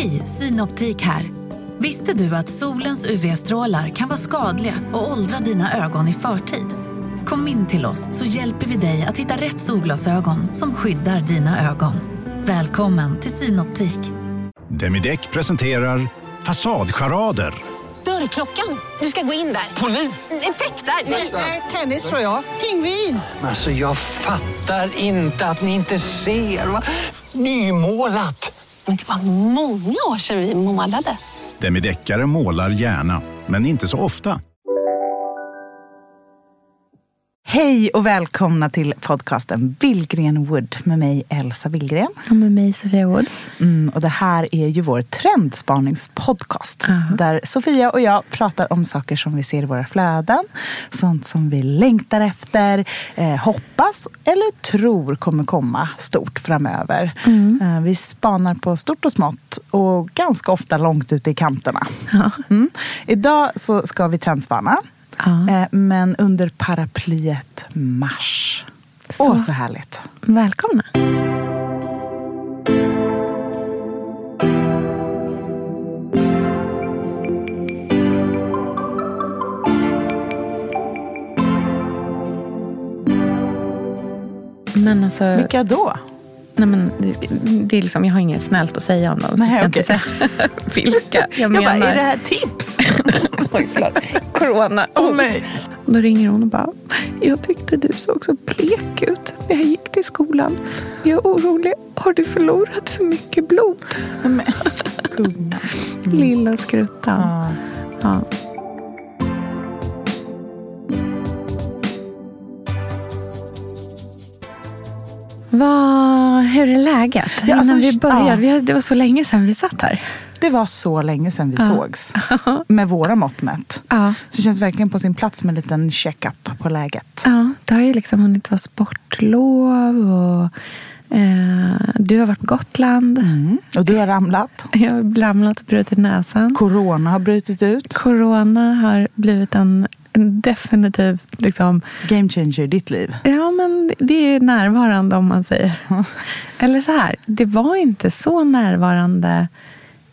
Hej, Synoptik här. Visste du att solens UV-strålar kan vara skadliga och åldra dina ögon i förtid? Kom in till oss så hjälper vi dig att hitta rätt solglasögon som skyddar dina ögon. Välkommen till Synoptik. Demideck presenterar Fasadcharader. Dörrklockan. Du ska gå in där. Polis? Effektar? Nej, tennis tror jag. Pingvin. Alltså jag fattar inte att ni inte ser. Va? Nymålat! Men det var många år sedan vi målade. Demideckare målar gärna, men inte så ofta. Hej och välkomna till podcasten Billgren Wood med mig Elsa Billgren. Och med mig Sofia Wood. Mm, och det här är ju vår trendspaningspodcast. Uh-huh. Där Sofia och jag pratar om saker som vi ser i våra flöden. Sånt som vi längtar efter, eh, hoppas eller tror kommer komma stort framöver. Mm. Eh, vi spanar på stort och smått och ganska ofta långt ute i kanterna. Ja. Mm. Idag så ska vi trendspana. Ja. Eh, Men under paraplyet Mars. Så. Åh, så härligt. Välkomna. Men alltså, Vilka då? nej men, det, är liksom, jag har inget snällt att säga om dem. Nej, jag kan okej. inte säga vilka jag, Jag menar. bara, är det här tips? Oj, förlåt. Corona. Åh nej. Då ringer hon och bara, jag tyckte du såg så blek ut när jag gick till skolan. Jag är orolig. Har du förlorat för mycket blod? Men, gumman. Lilla skruttan. Ja. Ja. Vad, hur är läget? Ja, alltså, Innan vi börjar. ja. Vi Det var så länge sedan vi satt här. Det var så länge sedan vi Ja. sågs. Med våra mått mätt. Ja. Så det känns verkligen på sin plats med en liten check-up på läget. Ja, det har ju liksom hunnit vara sportlov och eh, du har varit på Gotland. Mm. Och du har ramlat. Jag har ramlat och brutit näsan. Corona har brutit ut. Corona har blivit en, en definitiv liksom, Game changer i ditt liv. Ja, men det är närvarande om man säger. Eller så här, det var inte så närvarande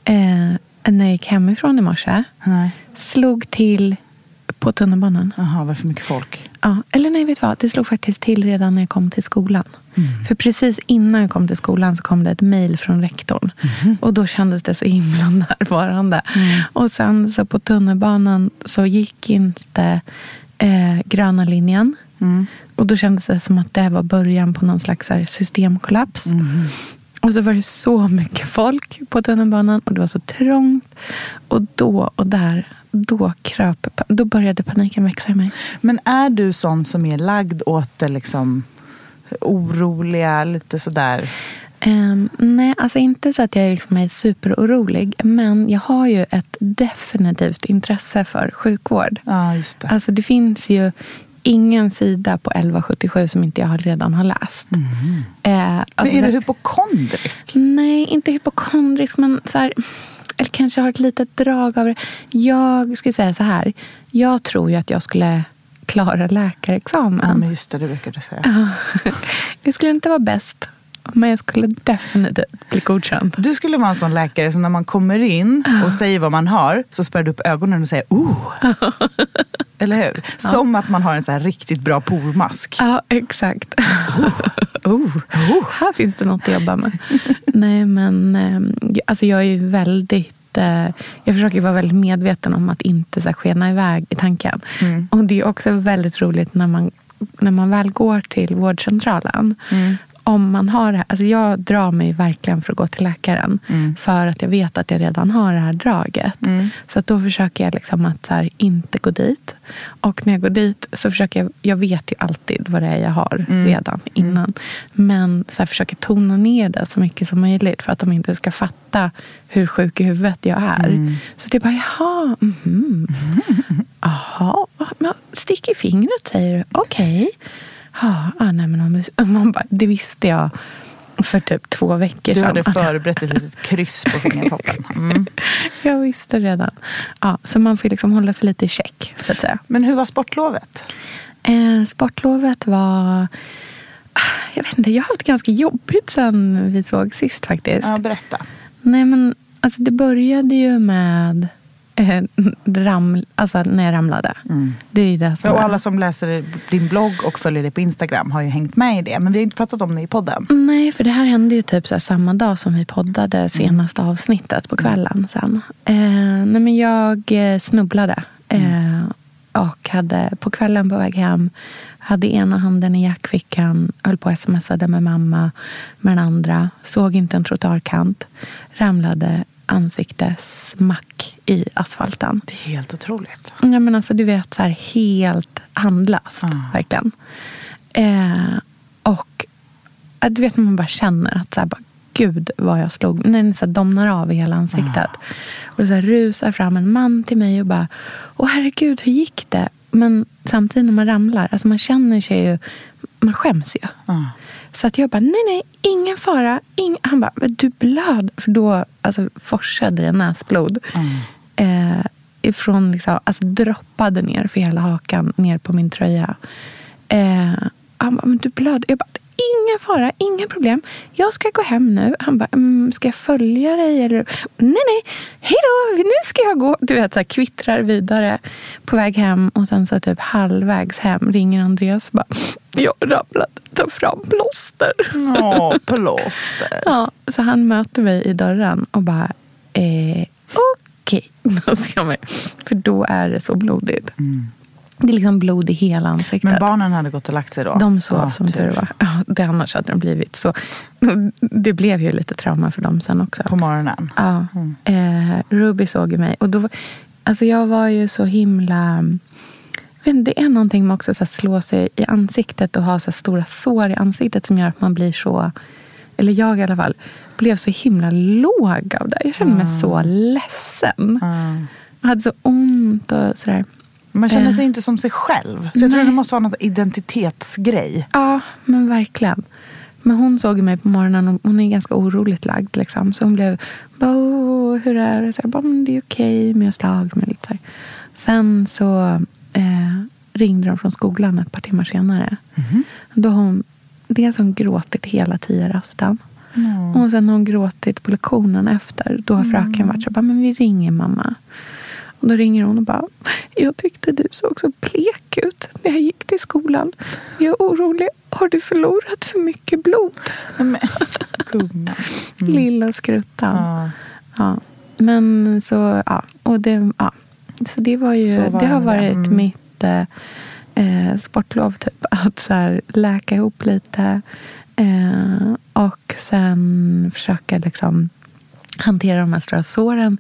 eh, när jag gick hemifrån i morse. Nej. Slog till på tunnelbanan. Jaha, var det för mycket folk? Ja, eller nej, vet du vad? Det slog faktiskt till redan när jag kom till skolan. För precis innan jag kom till skolan så kom det ett mejl från rektorn. Och då kändes det så himla närvarande. Och sen så på tunnelbanan så gick inte eh, gröna linjen. Och då kändes det som att det var början på någon slags här systemkollaps. Och så var det så mycket folk på tunnelbanan och det var så trångt. Och då och där, då kröp, då började paniken växa i mig. Men är du sån som är lagd åt det liksom oroliga, lite sådär? Ehm, nej, alltså inte så att jag liksom är superorolig. Men jag har ju ett definitivt intresse för sjukvård. Ja, just det. Alltså det finns ju ingen sida på 1177 som inte jag redan har läst. Eh, Men alltså är du det- hypokondrisk? Nej, inte hypokondrisk, men så här, eller kanske har ett litet drag av det. Jag skulle säga så här. Jag tror ju att jag skulle klara läkarexamen. Ja, men just det, det brukar du säga. Jag skulle inte vara bäst, men jag skulle definitivt bli godkänd. Du skulle vara en sån läkare som när man kommer in och säger vad man har så spärrar du upp ögonen och säger oh. Eller hur? Som att man har en så här riktigt bra pormask. Ja, exakt. Oh, här finns det något att jobba med. Nej, men eh, alltså jag är ju väldigt eh, jag försöker vara väldigt medveten om att inte så skena iväg i tanken. Och det är också väldigt roligt när man, när man väl går till vårdcentralen. Om man har det här, alltså jag drar mig verkligen för att gå till läkaren. För att jag vet att jag redan har det här draget. Så att då försöker jag liksom att så här, inte gå dit. Och när jag går dit så försöker jag, jag vet ju alltid vad det är jag har redan innan. Men så här, försöker tona ner det så mycket som möjligt. För att de inte ska fatta hur sjuk i huvudet jag är. Så det är bara, jaha, mhm. Jaha, men stick i fingret säger du. Okej. Ja, ah, nej, men om du, man bara, det visste jag för typ två veckor Du sedan. hade att- förberett ett litet kryss på fingertoppen. Mm. Jag visste redan. Ja, så man får liksom hålla sig lite i check, så att säga. Men hur var sportlovet? Eh, sportlovet var... ah, Jag vet inte, jag har haft ganska jobbigt sen vi såg sist faktiskt. Ja, berätta. Nej, men Alltså det började ju med eh, ram, alltså när jag ramlade. Det är det som Och är- alla som läser din blogg och följer dig på Instagram har ju hängt med i det. Men vi har inte pratat om det i podden. Nej, för det här hände ju typ så samma dag som vi poddade senaste avsnittet på kvällen sen. Eh, nej, men jag eh, snubblade. Eh, och hade på kvällen på väg hem hade ena handen i jackfickan, höll på och smsade med mamma med den andra, såg inte en trottoarkant, ramlade ansikte smack i asfalten. Det är helt otroligt. Ja, men alltså, du vet, så här, helt handlöst. Verkligen. Eh, och du vet när man bara känner att så här, bara, gud vad jag slog. När det så här, domnar av i hela ansiktet. Och det så här, rusar fram en man till mig och bara, åh herregud, hur gick det? Men samtidigt när man ramlar, alltså man känner sig ju, man skäms ju. Ja. Så att jag bara, nej, nej, ingen fara. Ing Han bara, men du blöd. För då alltså, forsade det näsblod. Eh, ifrån, liksom, alltså droppade ner för hela hakan, ner på min tröja. Eh, han bara, men du blöd. Jag bara, ingen fara, inga problem. Jag ska gå hem nu. Han bara, mm, ska jag följa dig? Eller? Nej, nej, hej då, nu ska jag gå. Du vet, så här, kvittrar vidare på väg hem. Och sen så typ halvvägs hem ringer Andreas och bara, jag har ramlat, ta fram plåster. Åh, plåster. Ja, så han möter mig i dörren och bara, eh, okej. Då ska man- För då är det så blodigt. Det är liksom blod i hela ansiktet. Men barnen hade gått och lagt sig då? de sov Ja, som tur var. Ja, det annars hade de blivit så. Det blev ju lite trauma för dem sen också. På morgonen? Ja. Eh, Ruby såg ju mig. Och då, alltså jag var ju så himla... vet Det är någonting med också så här slå sig i ansiktet och ha så stora sår i ansiktet som gör att man blir så... Eller jag i alla fall blev så himla låg av det. Jag kände mig så ledsen. Jag hade så ont och sådär. Man känner Eh. sig inte som sig själv. Så jag tror Nej. det måste vara något identitetsgrej. Ja, men verkligen. Men hon såg mig på morgonen och hon är ganska oroligt lagd. Liksom. Så hon blev bara, "Åh, hur är det? Så jag bara, "Men det är okej, men jag slag mig lite. så. Sen så eh, ringde de från skolan ett par timmar senare. Då har hon dels hon gråtit hela tioafton. Och sen har hon gråtit på lektionen efter. Då har fröken varit så här, "Bara, men vi ringer mamma. Och då ringer hon och bara, jag tyckte du såg så blek ut när jag gick till skolan. Jag är orolig. Har du förlorat för mycket blod? Men, gumman. Lilla skruttan. Ja. Ja. Men så, ja. Och det, ja. Så det var ju, var det har det. varit Mm. mitt eh, eh, sportlov typ. Att så här, läka ihop lite. Eh, och sen försöka liksom hantera de här stora såren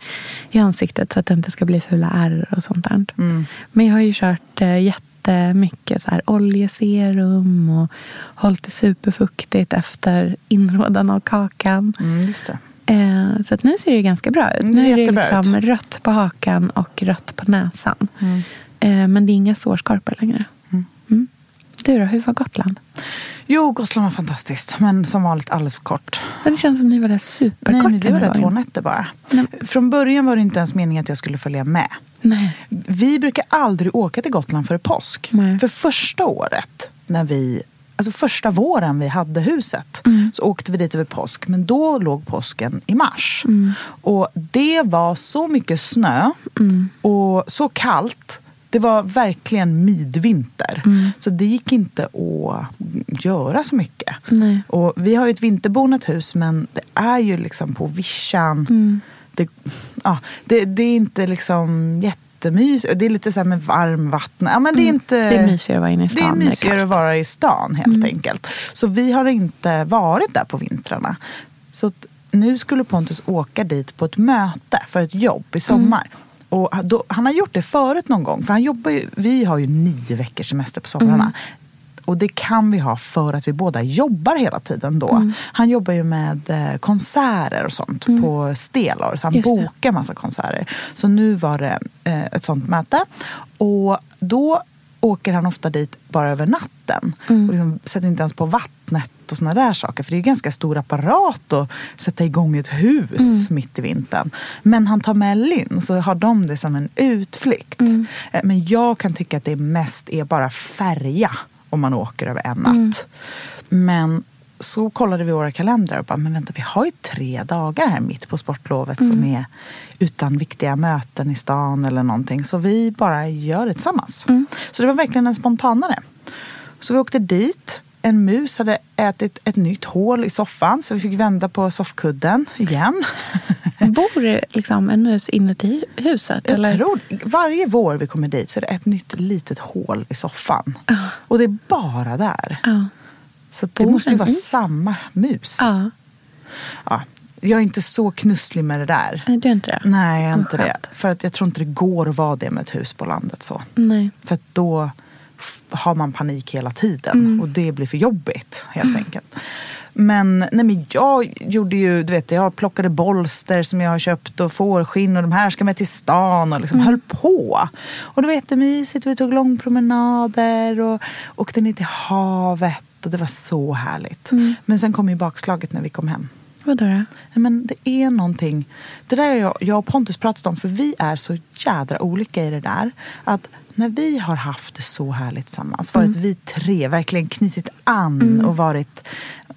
i ansiktet så att det inte ska bli fula ärr och sånt där. Mm. Men jag har ju kört eh, jättemycket så här, oljeserum och hållit det superfuktigt efter inrådan av kakan. Mm, just det. Eh, så att nu ser det ganska bra ut. Mm, nu är det liksom ut. rött på hakan och rött på näsan. Mm. Eh, men det är inga sårskorpor längre. Mm. Du då, hur var Gotland? Jo, Gotland var fantastiskt. Men som vanligt alldeles för kort. Ja, Det känns som ni var där superkort. Nej, men vi var där två nätter bara. Nej. Från början var det inte ens meningen att jag skulle följa med. Nej. Vi brukar aldrig åka till Gotland före påsk. Nej. För första året, när vi, alltså första våren vi hade huset, Mm. så åkte vi dit över påsk. Men då låg påsken i mars. Mm. Och det var så mycket snö Mm. och så kallt. Det var verkligen midvinter. Mm. Så det gick inte att göra så mycket. Nej. Och vi har ju ett vinterbonat hus men det är ju liksom på vischan. Mm. Det, ja, det, det är inte liksom jättemysigt. Det är lite så med varmvatten. Ja, men det, är inte, Mm. Det är mysigare att vara inne i stan det är mysigare att vara i stan helt enkelt. Så vi har inte varit där på vintrarna. Så nu skulle Pontus åka dit på ett möte för ett jobb i sommar. Och då, han har gjort det förut någon gång. För han jobbar ju, vi har ju nio veckors semester på somrarna. Och det kan vi ha för att vi båda jobbar hela tiden då. Han jobbar ju med eh, konserter och sånt på Stelor. Så han Just det. bokar massa konserter. Så nu var det eh, ett sånt möte. Och då åker han ofta dit bara över natten. Och liksom sätter inte ens på vattnet och såna där saker. För det är ju ganska stor apparat att sätta igång ett hus mitt i vintern. Men han tar med Lynn så har de det som en utflykt. Eh, Men jag kan tycka att det mest är bara färja om man åker över en natt. Men så kollade vi våra kalendrar och bara, men vänta, vi har ju tre dagar här mitt på sportlovet som är utan viktiga möten i stan eller någonting. Så vi bara gör det tillsammans. Så det var verkligen en spontanare. Så vi åkte dit. En mus hade ätit ett nytt hål i soffan så vi fick vända på soffkudden igen. Bor liksom en mus inuti huset? Jag eller? tror, varje vår vi kommer dit så är det ett nytt litet hål i soffan. Och det är bara där. Ja. Så det måste ju vara i? samma mus. ja. Ja, jag är inte så knusslig med det där. Nej, du är inte det? Nej, jag är inte det. För att jag tror inte det går att vara det med ett hus på landet så. Nej. För att då har man panik hela tiden. Mm. Och det blir för jobbigt helt enkelt. Men, nej men jag gjorde ju, du vet, jag plockade bolster som jag har köpt och fårskinn och de här ska med till stan och liksom höll på. Och det var jättemysigt, vi tog långpromenader och åkte ner till havet och det var så härligt. Men sen kom ju bakslaget när vi kom hem. Vadå då? Men det är någonting. Det där har jag, jag och Pontus pratat om, för vi är så jädra olika i det där. Att när vi har haft det så härligt tillsammans, varit vi tre, verkligen knutit an och varit...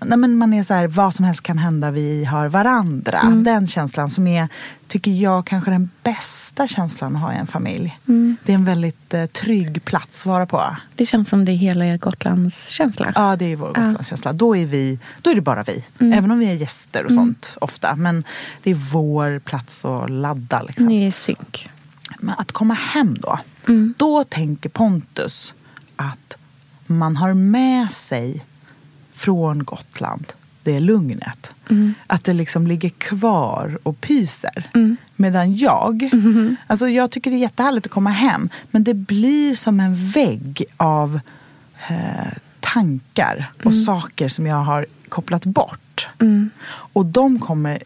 Nej, men man är så här, vad som helst kan hända, vi har varandra. Den känslan som är, tycker jag, kanske den bästa känslan att ha i en familj. Det är en väldigt eh, trygg plats att vara på. Det känns som det är hela er Gotlandskänsla. Ja, det är vår Gotlandskänsla. Då, är vi, då är det bara vi. Även om vi är gäster och sånt ofta. Men det är vår plats att ladda. Liksom. Ni är i synk. Men att komma hem då. Då tänker Pontus att man har med sig från Gotland det lugnet. Att det liksom ligger kvar och pyser. Medan jag, alltså jag tycker det är jättehärligt att komma hem. Men det blir som en vägg av eh, tankar och saker som jag har kopplat bort. Och de kommer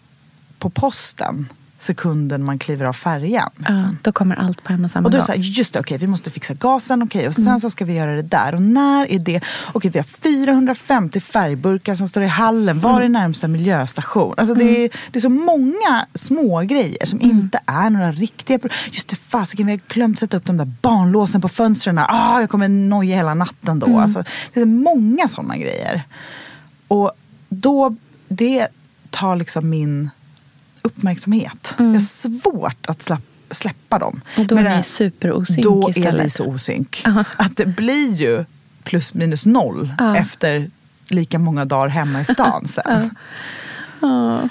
på posten sekunden man kliver av färjan. Ja, då kommer allt på en och samma Och då är det dag. så här, just det, okej, vi måste fixa gasen, okej, och sen så ska vi göra det där. Och när är det? Okej, vi har 450 färgburkar som står i hallen. Var är närmsta miljöstation? Alltså det, är, det är så många små grejer som inte är några riktiga Just det, fasiken, vi har glömt sätta upp de där barnlåsen på fönstren. Ah, jag kommer noja hela natten då. Alltså, det är många sådana grejer. Och då, det tar liksom min uppmärksamhet. Jag har svårt att slapp, släppa dem. Och då är Men ni det- superosynk Då är istället. vi så osynk. Aha. Att det blir ju plus minus noll Ja. efter lika många dagar hemma i stan sen.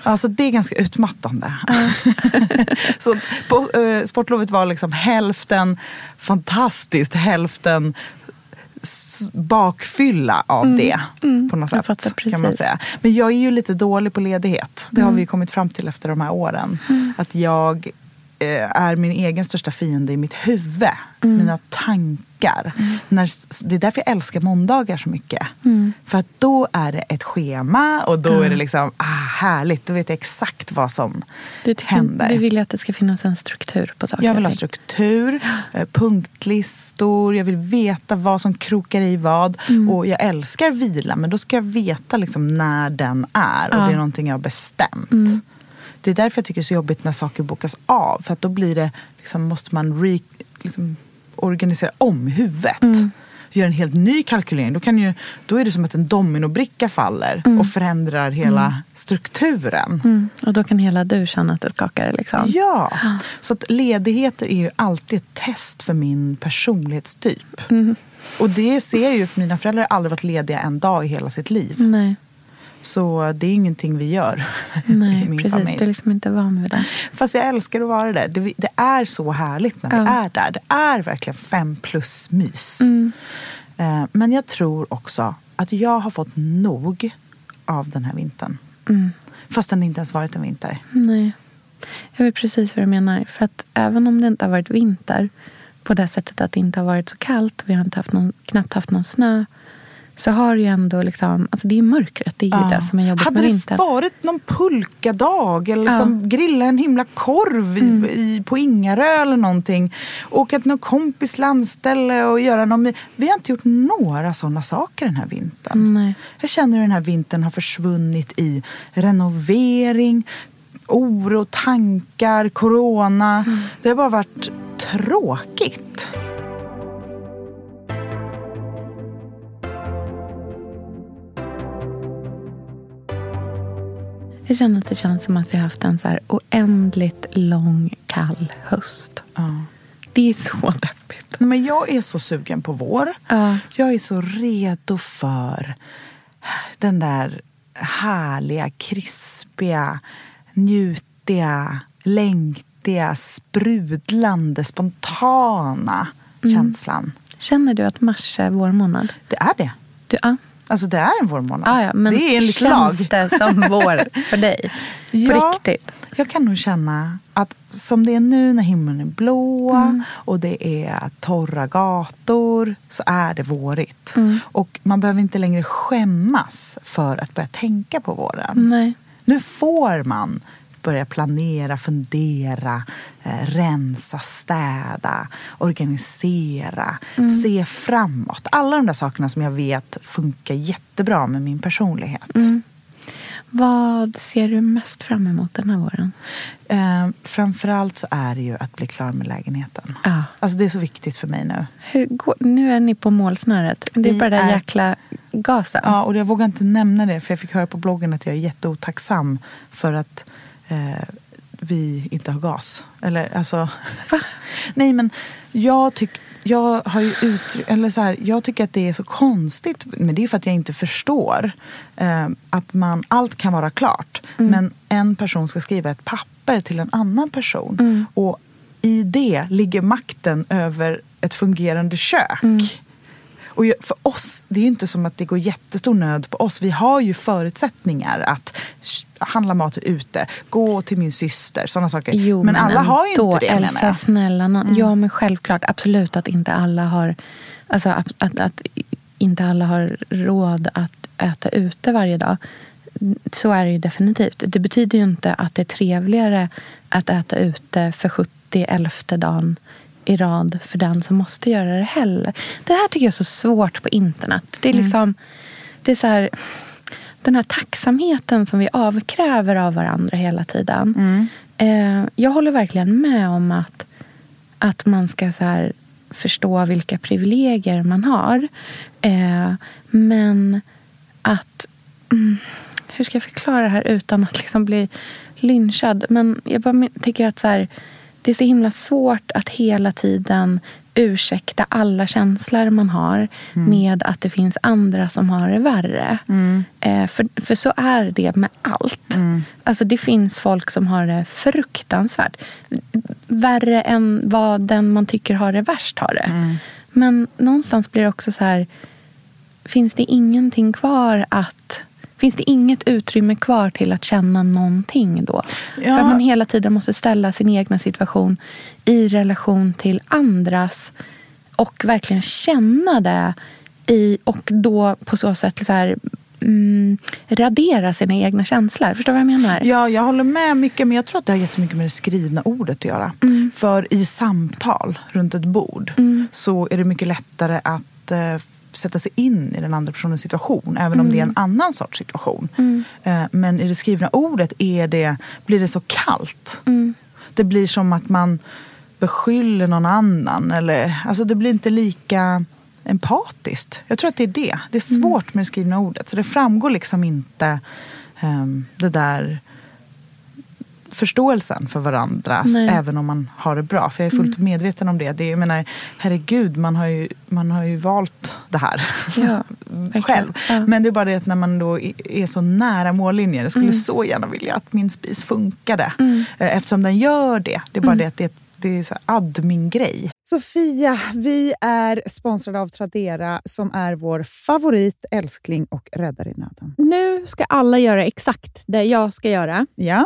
Alltså det är ganska utmattande. så på, eh, sportlovet var liksom hälften fantastiskt, hälften bakfylla av det. På något Mm. sätt. fattar Kan man säga. Men jag är ju lite dålig på ledighet. Det har vi ju kommit fram till efter de här åren. Att jag är min egen största fiende i mitt huvud. Mina tankar. När, s- det är därför jag älskar måndagar så mycket. För att då är det ett schema och då är det liksom ah, härligt. Då vet jag exakt vad som Du, tycker, händer. du vill att det ska finnas en struktur på saker Jag vill ha struktur, eh, punktlistor, jag vill veta vad som krokar i vad. Mm. Och jag älskar vila, men då ska jag veta liksom när den är. Och Ja. Mm. det är någonting jag har bestämt. Det är därför jag tycker det är så jobbigt när saker bokas av. För att då blir det, liksom, måste man re, liksom, organisera om huvudet. Mm. Gör en helt ny kalkylering. Då, kan ju, då är det som att en dominobricka faller och förändrar hela strukturen. Mm. Och då kan hela du känna att det skakar. Liksom. Ja, så att ledigheter är ju alltid ett test för min personlighetstyp. Och det ser jag ju, för mina föräldrar har aldrig varit lediga en dag i hela sitt liv. Nej, Så det är ingenting vi gör nej i min precis. familj. Du är liksom inte van vid det. Fast jag älskar att vara där. Det, det är så härligt när vi Ja. är där. Det är verkligen fem plus mys. Mm. Eh, Men jag tror också att jag har fått nog av den här vintern. Mm. Fast den inte ens varit en vinter. Nej. Jag vet precis vad du menar. För att även om det inte har varit vinter på det sättet att det inte har varit så kallt och vi har inte haft någon, knappt haft någon snö så har ju ändå liksom, alltså det är mörkret, det är Ja. det som är jobbigt Hade med det vintern. varit någon pulkadag eller liksom grilla en himla korv Mm. i, på Ingarö eller någonting. Åka till någon kompis landställe och göra någon... Vi har inte gjort några sådana saker den här vintern. Nej. Jag känner hur den här vintern har försvunnit i renovering, oro, tankar, corona. Mm. Det har bara varit tråkigt. Jag känner att det känns som att vi har haft en så här oändligt lång kall höst. Ja. Det är så deppigt. Nej, men jag är så sugen på vår. Ja. Jag är så redo för den där härliga, krispiga, njutiga, längtiga, sprudlande, spontana känslan. Känner du att mars är vår månad? Det är det. Du, ja. Alltså det är en vårmånad. Ah, ja, men det är enligt känns lag. det som vår för dig? På Ja. riktigt? Jag kan nog känna att som det är nu när himlen är blå Mm. och det är torra gator så är det vårigt. Mm. Och man behöver inte längre skämmas för att börja tänka på våren. Nej. Nu får man börja planera, fundera, eh, rensa, städa, organisera, Mm. se framåt. Alla de där sakerna som jag vet funkar jättebra med min personlighet. Mm. Vad ser du mest fram emot den här våren? Eh, framförallt så är det ju att bli klar med lägenheten. Ja. Alltså det är så viktigt för mig nu. Går, nu är ni på målsnöret. Det är Vi bara den är- jäkla gasen. Ja, och jag vågar inte nämna det för jag fick höra på bloggen att jag är jätteotacksam för att eh, vi inte har gas. Eller alltså... Nej men jag tycker jag har ju uttryck, eller så här, jag tycker att det är så konstigt, men det är för att jag inte förstår eh, att man, allt kan vara klart. Men en person ska skriva ett papper till en annan person. Och i det ligger makten över ett fungerande kök. Och för oss, det är ju inte som att det går jättestor nöd på oss. Vi har ju förutsättningar att handla mat ute, gå till min syster, sådana saker. Jo, men, alla har ju inte det Elsa, jag. snälla. nån- Ja, men självklart. Absolut att inte alla har... Alltså att, att, att inte alla har råd att äta ute varje dag. Så är det ju definitivt. Det betyder ju inte att det är trevligare att äta ute för 70 dagen i rad för den som måste göra det heller. Det här tycker jag är så svårt på internet. Det är liksom... Det är så här, den här tacksamheten som vi avkräver av varandra hela tiden. Eh, jag håller verkligen med om att, att man ska så här, förstå vilka privilegier man har. Eh, men att... Mm, hur ska jag förklara det här utan att liksom bli lynchad? Men jag bara tycker att så här, det är så himla svårt att hela tiden ursäkta alla känslor man har med att det finns andra som har det värre. Eh, för, för så är det med allt. Alltså det finns folk som har det fruktansvärt. Värre än vad den man tycker har det värst har det. Men någonstans blir det också så här finns det ingenting kvar att... Finns det inget utrymme kvar till att känna någonting då? Ja. För att man hela tiden måste ställa sin egna situation i relation till andras och verkligen känna det i, och då på så sätt så här, mm, radera sina egna känslor. Förstår du vad jag menar? Ja, jag håller med mycket, men jag tror att det har jättemycket med det skrivna ordet att göra. För i samtal runt ett bord så är det mycket lättare att eh, sätta sig in i den andra personens situation, även om det är en annan sorts situation. Eh, men i det skrivna ordet är det, blir det så kallt. Det blir som att man beskyller någon annan. Eller, alltså det blir inte lika empatiskt. Jag tror att det är det. Det är svårt med det skrivna ordet. Så det framgår liksom inte ehm, det där förståelsen för varandra Nej. även om man har det bra. För jag är fullt medveten om det. det är, jag menar, herregud, man har, ju, man har ju valt det här Ja, själv. Ja. Men det är bara det att när man då är så nära mållinjen. Jag skulle så gärna vilja att min spis funkade. Eh, Eftersom den gör det. Det är bara det att det, det är så här admin-grej. Sofia, vi är sponsrade av Tradera som är vår favorit, älskling och räddare i nöden. Nu ska alla göra exakt det jag ska göra. Ja,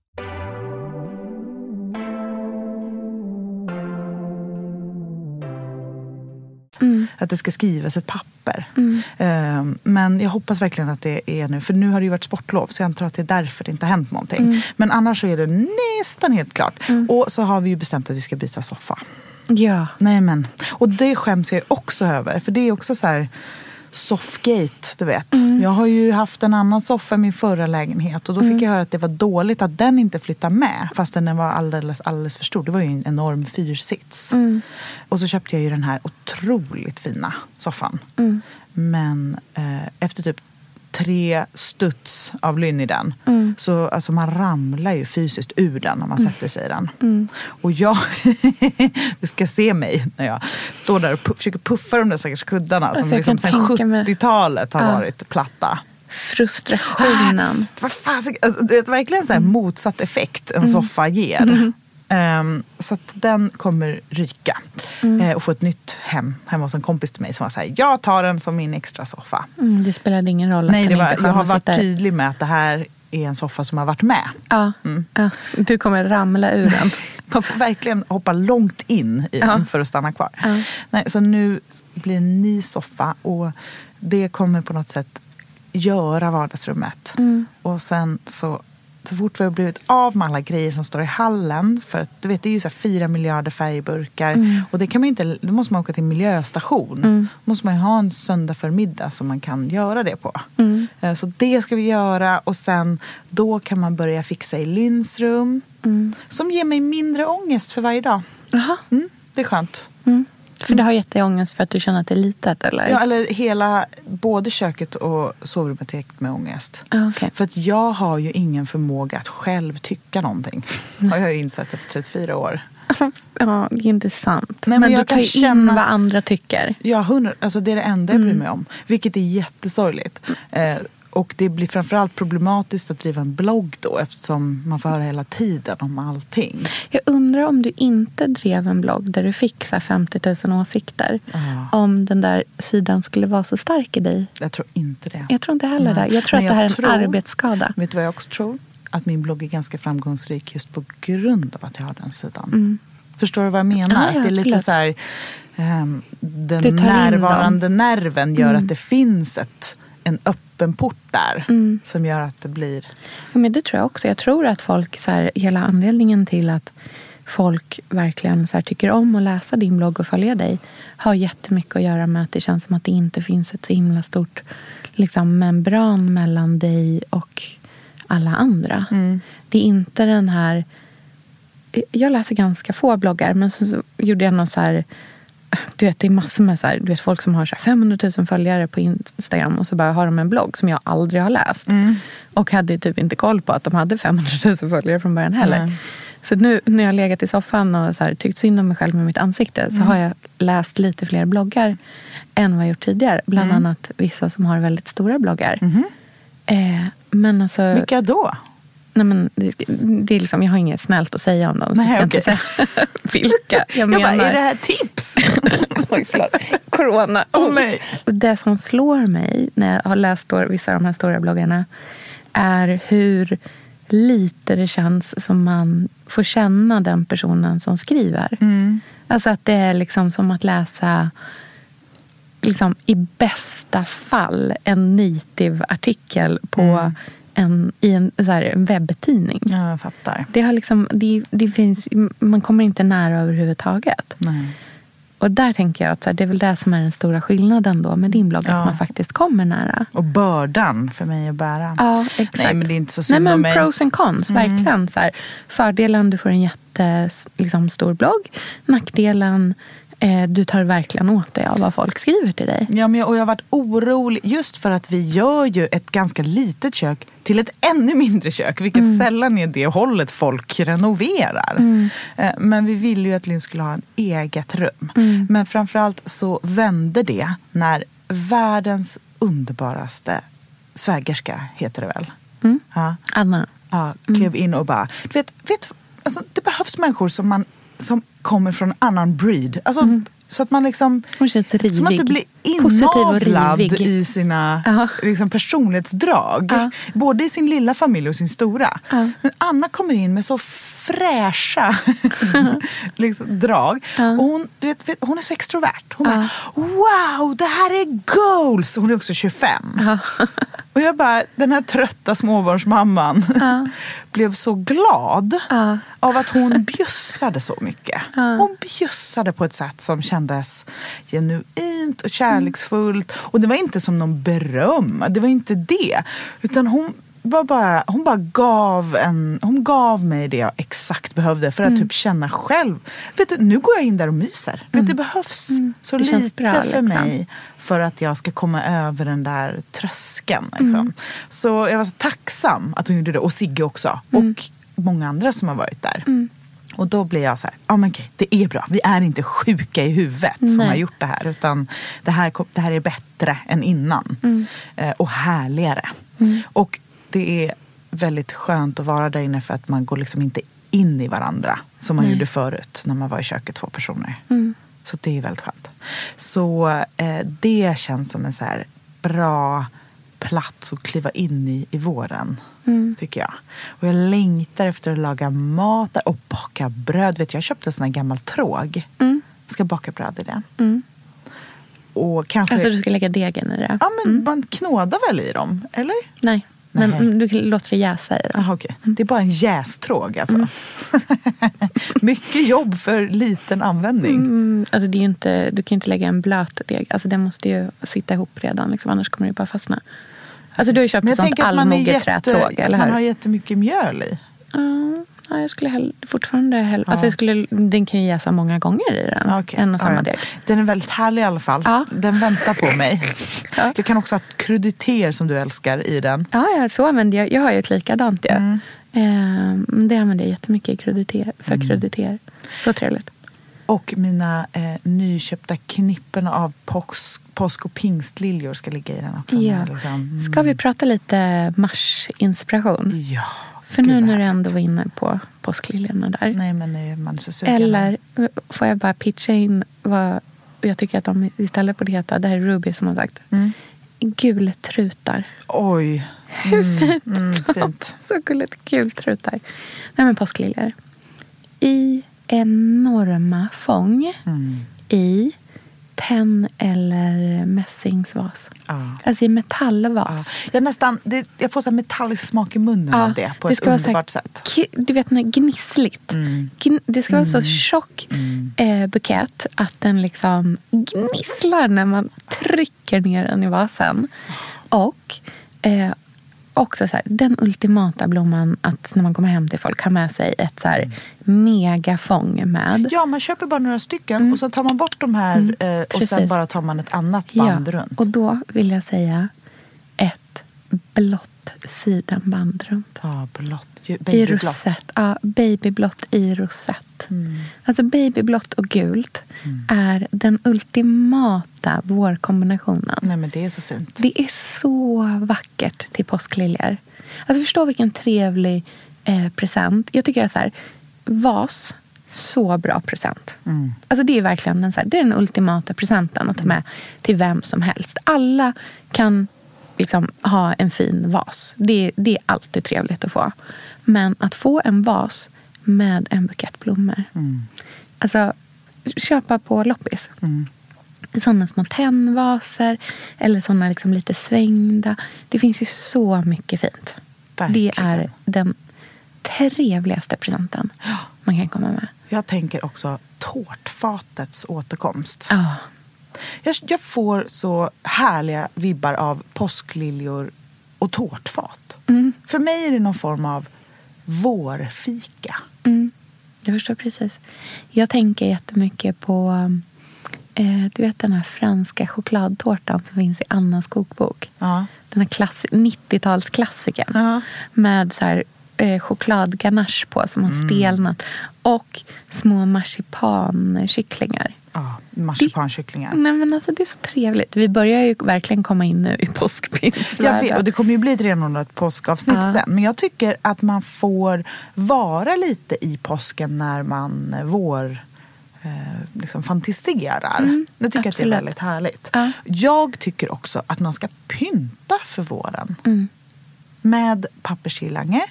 Att det ska skrivas ett papper. Eh, Men jag hoppas verkligen att det är nu. För nu har det ju varit sportlov så jag antar att det är därför det inte har hänt någonting. Men annars så är det nästan helt klart. Och så har vi ju bestämt att vi ska byta soffa. Ja. Nej men. Och det skäms jag också över. För det är också så här soffgate, du vet. Jag har ju haft en annan soffa i min förra lägenhet och då fick jag höra att det var dåligt att den inte flyttade med fastän den var alldeles, alldeles för stor. Det var ju en enorm fyrsits. Och så köpte jag ju den här otroligt fina soffan. Men eh, efter typ tre studs av lynn i den. Så alltså man ramlar ju fysiskt ur den när man sätter sig i den. Och jag, du ska se mig när jag står där och pu- försöker puffa de där stackars kuddarna Alltså, som liksom sedan tänka mig. 70-talet har Ja. varit platta. Frustrationen. Vad fan, alltså, vet, verkligen så här motsatt effekt en soffa ger. Ehm, så att den kommer ryka eh, och få ett nytt hem hemma hos en kompis till mig som var så här, jag tar den som min extra soffa. Mm, det spelade ingen roll Nej, det var, jag har varit sitter. tydlig med att det här är en soffa som har varit med. Ja, Mm. ja, du kommer ramla ur den. Man får verkligen hoppa långt in i Ja. den för att stanna kvar. Ja. Nej, så nu blir det en ny soffa och det kommer på något sätt göra vardagsrummet. Mm. Och sen så, så fort vi har blivit av med alla grejer som står i hallen, för att du vet det är ju så fyra miljarder färgburkar Mm. och det kan man inte, då måste man åka till miljöstation. Då måste man ju ha en söndag förmiddag som man kan göra det på. Mm. Eh, Så det ska vi göra och sen då kan man börja fixa i Lynns rum. Mm. Som ger mig mindre ångest för varje dag. Mm, det är skönt. Mm. För det har gett dig ångest för att du känner att det är litet? Eller? Ja, eller hela, både köket och sovrummet är täckt med ångest. Ah, okej. För att jag har ju ingen förmåga att själv tycka någonting. har jag ju insett efter 34 år. Ja, det är inte sant. Nej, men men du tar kan ju in känna- vad andra tycker. Ja, hundra, alltså det är det enda jag bryr mig om. Vilket är jättesorgligt. Eh, och det blir framförallt problematiskt att driva en blogg då eftersom man får höra hela tiden om allting. Jag undrar om du inte drev en blogg där du fick så här 50 000 åsikter. Ja. Om den där sidan skulle vara så stark i dig. Jag tror inte det. Jag tror inte heller Nej. det. Jag tror Men att det här är en tror- arbetsskada. Vet du vad jag också tror? Att min blogg är ganska framgångsrik just på grund av att jag har den sidan. Mm. Förstår du vad jag menar? Ja, ja, att det är lite så här, ehm, den närvarande nerven gör Mm. att det finns ett, en öppen port där. Mm. Som gör att det blir... Ja, men det tror jag också. Jag tror att folk, så här, hela anledningen till att folk verkligen så här, tycker om att läsa din blogg och följa dig har jättemycket att göra med att det känns som att det inte finns ett så himla stort liksom, membran mellan dig och alla andra. Det är inte den här... Jag läser ganska få bloggar, men så, så gjorde jag någon så här... Du vet, det är massor med så här, du vet, folk som har så här 500 000 följare på Instagram och så bara har de en blogg som jag aldrig har läst. Och hade typ inte koll på att de hade 500 000 följare från början heller. Nej. Så nu när jag har legat i soffan och så här, tyckt synd om mig själv med mitt ansikte så har jag läst lite fler bloggar än vad jag gjort tidigare. Bland annat vissa som har väldigt stora bloggar. Eh, men alltså, Vilka då? Nej men, det, det är liksom, jag har inget snällt att säga om dem. Så Nej, jag kan okej. inte säga vilka jag, Jag menar. bara, är det här tips? Oj, förlåt. Corona. Åh, nej. Och det som slår mig när jag har läst vissa av de här stora bloggarna är hur lite det känns som man får känna den personen som skriver. Alltså att det är liksom som att läsa liksom, i bästa fall en nitiv artikel på en, i en, så här, en webbtidning. Ja, jag fattar. Det har liksom, det, det finns, man kommer inte nära överhuvudtaget. Nej. Och där tänker jag att här, det är väl det som är den stora skillnaden då med din blogg. Ja. Att man faktiskt kommer nära. Och bördan för mig att bära. Ja, exakt. Nej, men det är inte så Nej, synd men om mig. pros and cons, verkligen. Så här, fördelen, du får en jättestor liksom, blogg. Nackdelen, du tar verkligen åt dig av vad folk skriver till dig. Ja, men jag, och jag har varit orolig just för att vi gör ju ett ganska litet kök till ett ännu mindre kök. Vilket Mm. sällan är det hållet folk renoverar. Eh, Men vi ville ju att Linn skulle ha en eget rum. Mm. Men framförallt så vände det när världens underbaraste svägerska, heter det väl? Mm. Ja, Anna. ja, klev in och bara... Vet, vet, alltså, det behövs människor som, man, som kommer från en annan breed. Alltså, Så att man liksom... Hon känns rivig. Så man inte blir inavlad i sina liksom, personlighetsdrag. Ja. Både i sin lilla familj och sin stora. Ja. Men Anna kommer in med så fräscha liksom, drag. Ja. Och hon, du vet, hon är så extrovert. Hon Ja. bara, wow, det här är goals! Hon är också 25. Ja. Och jag bara, den här trötta småbarnsmamman blev så glad av att hon bjussade så mycket. Hon bjussade på ett sätt som kändes genuint och kärleksfullt. Och det var inte som någon beröm, det var inte det. Utan hon var bara, hon bara gav, en, hon gav mig det jag exakt behövde för att Mm. typ känna själv. Vet du, nu går jag in där och myser. Vet, det behövs så Mm. Det känns lite bra, för liksom. mig för att jag ska komma över den där tröskeln. Liksom. Mm. Så jag var så tacksam att hon gjorde det. Och Sigge också. Mm. Och många andra som har varit där. Och då blev jag så här, ja men okej, det är bra. Vi är inte sjuka i huvudet som Nej. har gjort det här. Utan det här, det här är bättre än innan. Mm. Eh, och härligare. Och det är väldigt skönt att vara där inne för att man går liksom inte in i varandra. Som man Nej. gjorde förut när man var i köket två personer. Mm. Så det är väldigt skönt. Så eh, det känns som en så bra plats att kliva in i i våren. Mm. Tycker jag. Och jag längtar efter att laga mat och baka bröd. Vet, du, jag köpte en sån här gammal tråg. Mm. Jag ska baka bröd i den. Mm. Och kanske... Alltså du ska lägga degen i det? Ja, men man knådar väl i dem? Eller? Nej, men Nej. mm, du låter det jäsa i den. Aha, okej. Det är bara en jästråg alltså. Mm. Mycket jobb för liten användning. Mm, alltså det är inte, du kan ju inte lägga en blöt deg. Alltså den måste ju sitta ihop redan. Liksom, annars kommer det bara fastna. Alltså du har ju köpt ett sånt allmogeträtråg, man har jättemycket mjöl i. Ja, jag skulle hell, fortfarande hell, Ja. alltså jag skulle, Den kan ju jäsa många gånger i den. Okej. En och samma Ja, ja. deg. Den är väldigt härlig i alla fall. Ja. Den väntar på mig. Ja. Jag kan också ha kruditer som du älskar i den. Ja, ja, så använder jag. Jag har ju ett likadant ju. Mm. Eh, men det använder jag jättemycket i kruditer, för Mm. kruditer. Så trevligt. Och mina eh, nyköpta knippen av påsk, påsk och pingstliljor ska ligga i den också. Ja. Liksom, mm. Ska vi prata lite marsinspiration? Ja. För Gud, nu när du ändå var inne på påskliljorna där. Nej, men man är så sugen. Eller får jag bara pitcha in vad jag tycker att de istället borde heta, det här är Ruby som har sagt, Mm. gultrutar. Oj. Hur fint? Mm, fint. Så gulligt. Gultrutar. Nej men påskliljor. I enorma fång Mm. i tenn eller mässingsvas. Ja. Alltså i metallvas. Jag, nästan, det, jag får så metallisk smak i munnen av det på ett så här underbart sätt. Du vet, när gnissligt. Mm. Gn- Det ska vara så tjock Mm. eh, bukett att den liksom gnisslar när man trycker ner den i vasen. Och eh, också så här, den ultimata blomman att när man kommer hem till folk ha med sig ett så här megafång med. Ja, man köper bara några stycken och så tar man bort de här eh, och sen bara tar man ett annat band runt. och då vill jag säga ett blått sidenband runt. Ja, blått. ju- I Babyblått. rosett. Ja, babyblått i rosett. Mm. Alltså babyblått och gult är den ultimata vårkombinationen. Nej, men det är så fint. Det är så vackert till påskliljor. Alltså förstå vilken trevlig eh, present. Jag tycker att så här, vas, så bra present. Mm. Alltså det är verkligen den, så här, det är den ultimata presenten att ta med till vem som helst. Alla kan liksom ha en fin vas. Det, det är alltid trevligt att få. Men att få en vas med en bukett blommor. Mm. Alltså, köpa på loppis. Mm. Sådana små tennvaser eller sådana liksom lite svängda. Det finns ju så mycket fint. Verkligen. Det är den trevligaste presenten man kan komma med. Jag tänker också tårtfatets återkomst. Ja. Jag, jag får så härliga vibbar av påskliljor och tårtfat. Mm. För mig är det någon form av vårfika. Mm. Jag förstår precis. Jag tänker jättemycket på eh, du vet den här franska chokladtårtan som finns i Annas kokbok. Ja. Den här klass- 90-talsklassikern. Ja. Med så här, eh, chokladganache på som har stelnat. Och små marsipankycklingar. Ja, marsipankycklingar. Nej, men alltså, det är så trevligt. Vi börjar ju verkligen komma in nu i Jag påskpynsvärlden. vet, och det kommer ju bli ett renodlat påskavsnitt Ja. sen. Men jag tycker att man får vara lite i påsken när man vår eh, liksom fantiserar. Mm, det tycker jag att absolut. det är väldigt härligt. Ja. Jag tycker också att man ska pynta för våren. Mm. Med papperskirlanger.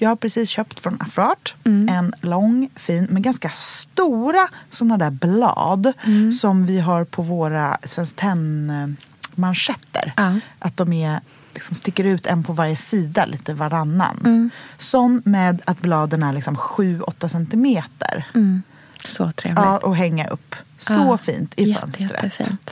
Jag har precis köpt från Afrart Mm. en lång, fin, men ganska stora såna där blad Mm. som vi har på våra Svenskt Tenn-manschetter. Ja. Att de är, liksom sticker ut en på varje sida, lite varannan. Mm. Sån med att bladen är liksom 7-8 centimeter. Mm. Så trevligt. Ja, och hänga upp. Så Ja, fint i Jätte, fönstret. Jättefint.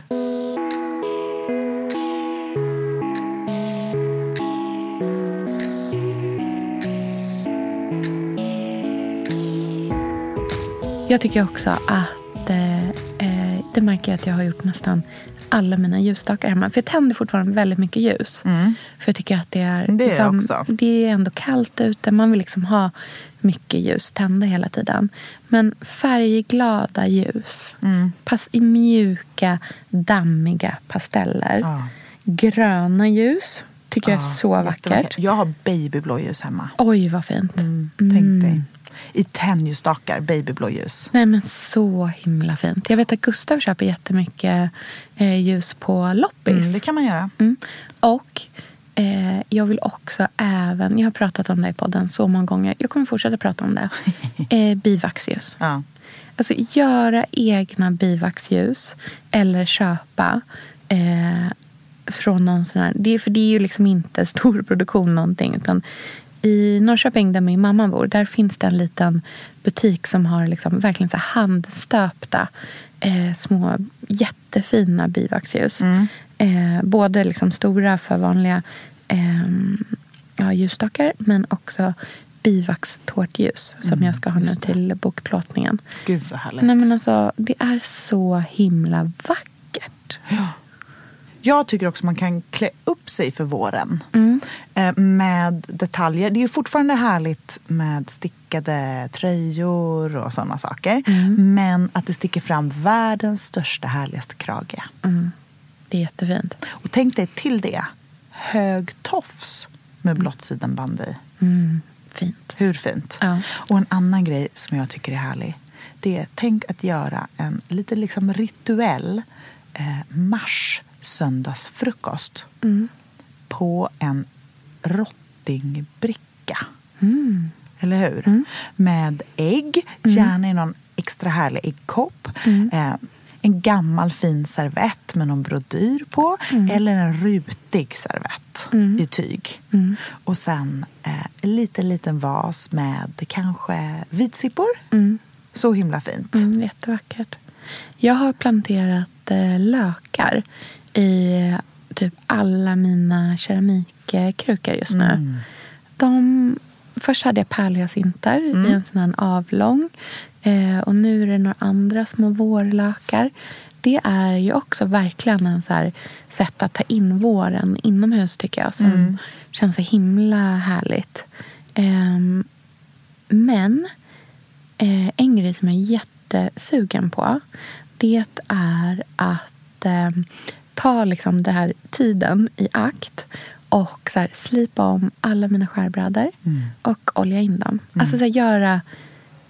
Jag tycker också att eh, eh, det märker jag att jag har gjort nästan alla mina ljusstakar hemma. För jag tänder fortfarande väldigt mycket ljus. För jag tycker att det är, Mm. Det liksom, också. det är ändå kallt ute. Man vill liksom ha mycket ljus tända hela tiden. Men färgglada ljus. Mm. Pass, I mjuka, dammiga pasteller. Ja. Gröna ljus tycker jag är så vackert. Jag har babyblåljus hemma. Oj, vad fint. Mm, tänk dig. I tennstakar, babyblåljus. Nej, men så himla fint. Jag vet att Gustav köper jättemycket eh, ljus på loppis. Mm, det kan man göra. Mm. Och eh, jag vill också även, jag har pratat om det i podden så många gånger, jag kommer fortsätta prata om det. Eh, bivaxljus. Ja. Alltså göra egna bivaxljus eller köpa eh, från någon sån här, det för det är ju liksom inte stor produktion någonting utan i Norrköping där min mamma bor, där finns det en liten butik som har liksom verkligen så handstöpta eh, små jättefina bivaxljus. Eh, både liksom stora för vanliga eh, ja, ljusstakar men också bivaxtårtljus som jag ska ha nu till bokplåtningen. Gud vad härligt. Nej, men alltså, det är så himla vackert. Jag tycker också man kan klä upp sig för våren. Mm. Eh, med detaljer. Det är ju fortfarande härligt med stickade tröjor och sådana saker. Mm. Men att det sticker fram världens största härligaste krage. Mm. Det är jättefint. Och tänk dig till det hög tofs med blått sidenband i. Mm. Fint. Hur fint? Ja. Och en annan grej som jag tycker är härlig. Det är tänk att göra en lite liksom rituell eh, mars söndagsfrukost Mm. på en rottingbricka. Mm. Eller hur? Med ägg, gärna i någon extra härlig äggkopp. Mm. Eh, en gammal fin servett med någon brodyr på. Eller en rutig servett i tyg. Mm. Och sen eh, en liten, liten vas med kanske vitsippor. Mm. Så himla fint. Mm, jättevackert. Jag har planterat eh, lökar i eh, typ alla mina keramikkrukor just nu. Mm. De, först hade jag pärlhyacinter Mm. i en sån här avlång. Eh, och nu är det några andra små vårlökar. Det är ju också verkligen en så här sätt att ta in våren inomhus tycker jag. Som Mm. känns så himla härligt. Ehm, men eh, en grej som jag är jättesugen på det är att eh, ta liksom den här tiden i akt och så här, slipa om alla mina skärbrädor och olja in dem. Alltså så här, göra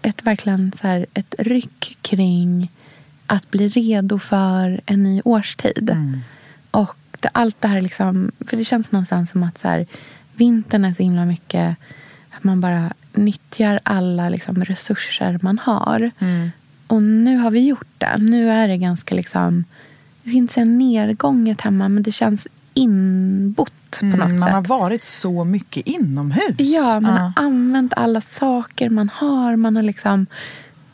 ett verkligen så här, ett ryck kring att bli redo för en ny årstid. Och det, allt det här liksom, för det känns någonstans som att så här, vintern är så himla mycket att man bara nyttjar alla liksom, resurser man har. Och nu har vi gjort det. Nu är det ganska liksom, det finns en nedgånget hemma men det känns inbott på något Mm, man sätt. har varit så mycket inomhus. Ja, man Ja. har använt alla saker man har. Man har liksom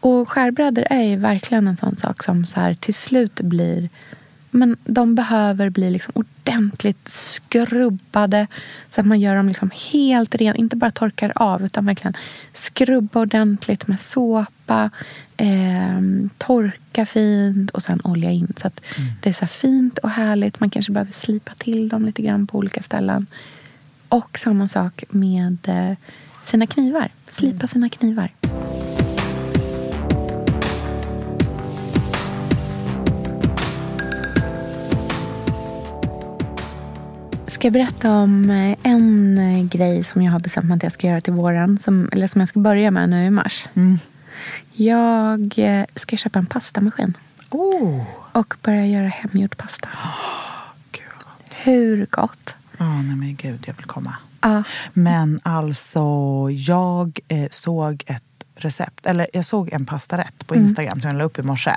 Och skärbrädor är ju verkligen en sån sak som så här, till slut blir... Men de behöver bli liksom ordentligt skrubbade så att man gör dem liksom helt rena. Inte bara torkar av, utan verkligen skrubba ordentligt med såpa. Eh, torka fint och sen olja in. Så att det är så fint och härligt. Man kanske behöver slipa till dem lite grann på olika ställen. Och samma sak med eh, sina knivar. Slipa sina knivar. Ska jag berätta om eh, en eh, grej som jag har bestämt mig att jag ska göra till våren? Som, eller som jag ska börja med nu i mars. Jag eh, ska köpa en pastamaskin. Oh, Och börja göra hemgjord pasta. gud vad gott. Hur gott? Ja, nej men gud, jag vill komma. Ja. Men alltså, jag eh, såg ett recept, eller jag såg en pastarätt på Instagram som jag la upp i morse.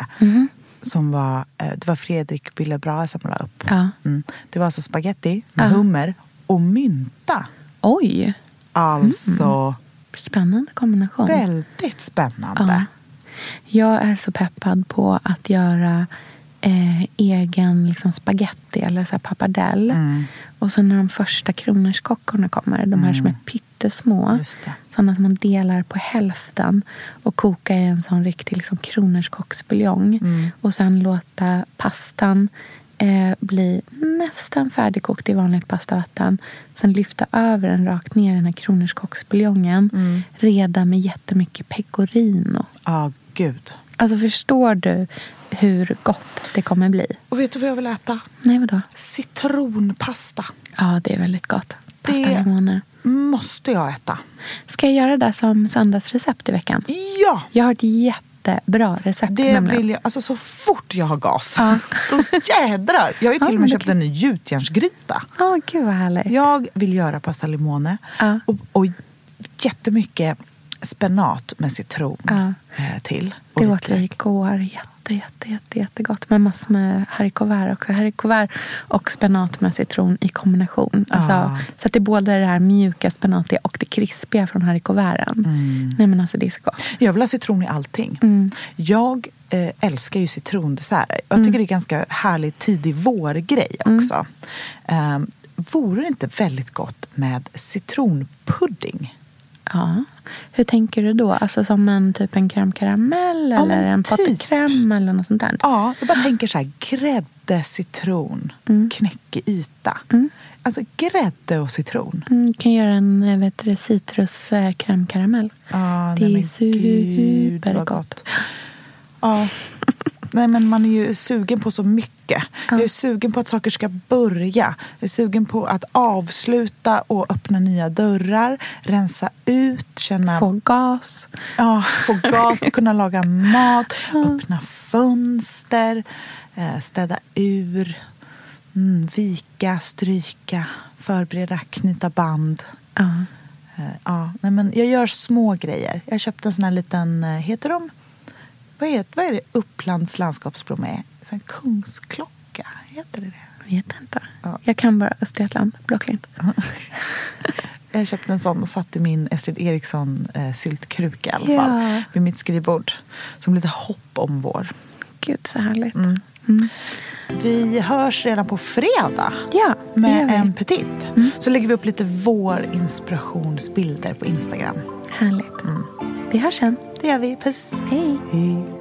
Som var, eh, det var Fredrik Billebrahe som la upp. Ja. Mm. Det var alltså spaghetti med Ja. hummer och mynta. Oj, Alltså, spännande kombination. väldigt spännande. Ja. Jag är så peppad på att göra eh, egen liksom, spaghetti eller så här pappardelle. Mm. Och så när de första kronärtskockorna kommer, de här som är pyttesmå. Sådana som man delar på hälften och koka i en sån riktig liksom, kronärtskocksbuljong. Mm. Och sen låta pastan eh, bli nästan färdigkokt i vanligt pastavatten. Sen lyfta över den rakt ner i den här kronärtskocksbuljongen. Mm. Reda med jättemycket pecorino. Ja, gud. Alltså förstår du hur gott det kommer bli? Och vet du vad jag vill äta? Nej, vadå? Citronpasta. Ja, det är väldigt gott. Pasta Det-. Måste jag äta. Ska jag göra det som söndagsrecept i veckan? Ja! Jag har ett jättebra recept Det nämligen. vill jag, alltså så fort jag har gas, Ja. då jädrar. Jag har ju till och med köpt kan- en ny gjutjärnsgryta. Ja, gud vad härligt. Jag vill göra pasta limone Ja. och, och jättemycket spenat med citron Ja. eh, till. Det åt vi igår. Jätte, jätte, jätte, jättegott. Med massor med haricots också. Haricots och spenat med citron i kombination. Alltså, Ja. Så att det är både det här mjuka spenatiga och det krispiga från haricots vertsen. Mm. Nej men alltså det är så gott. Jag vill ha citron i allting. Mm. Jag eh, älskar ju citrondesserter. Jag tycker det är ganska härlig tidig vårgrej Mm. också. Eh, vore det inte väldigt gott med citronpudding? Ja. Hur tänker du då? Alltså som en typ en crème caramel Ja, eller en typ. eller något sånt där? Ja, jag bara tänker så här, grädde, citron, knäckeyta. Alltså grädde och citron. Mm, du kan göra en vet du, citrus eh, crème caramel. Ja, Det är supergott. Ja. Nej, men man är ju sugen på så mycket. Jag är sugen på att saker ska börja. Jag är sugen på att avsluta och öppna nya dörrar. Rensa ut, känna... Få gas. Ja, få gas, kunna laga mat, öppna fönster, eh, städa ur, mm, vika, stryka, förbereda, knyta band. Ja. Eh, Ja, nej men jag gör små grejer. Jag köpte en sån här liten, eh, heter de? Vad är, vad är det Upplands landskapsblom är? En kungsklocka, heter det det? Vet inte. Ja. Jag kan bara Östergötland, Blocklint. Jag köpte en sån och satte min Estrid Eriksson eh, syltkruka i alla Ja. fall vid mitt skrivbord. Som lite hopp om vår. Gud så härligt. Mm. Vi hörs redan på fredag Ja, med en petit. Så lägger vi upp lite vår inspirationsbilder på Instagram. Härligt. Vi hörs sen. Det gör vi. Puss! Hej. Hej.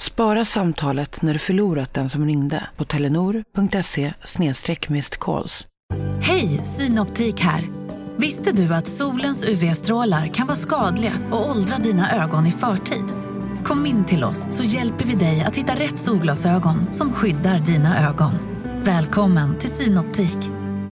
Spara samtalet när du förlorat den som ringde på telenor.se calls. Hej, Synoptik här. Visste du att solens UV-strålar kan vara skadliga och åldra dina ögon i förtid? Kom in till oss så hjälper vi dig att hitta rätt solglasögon som skyddar dina ögon. Välkommen till Synoptik.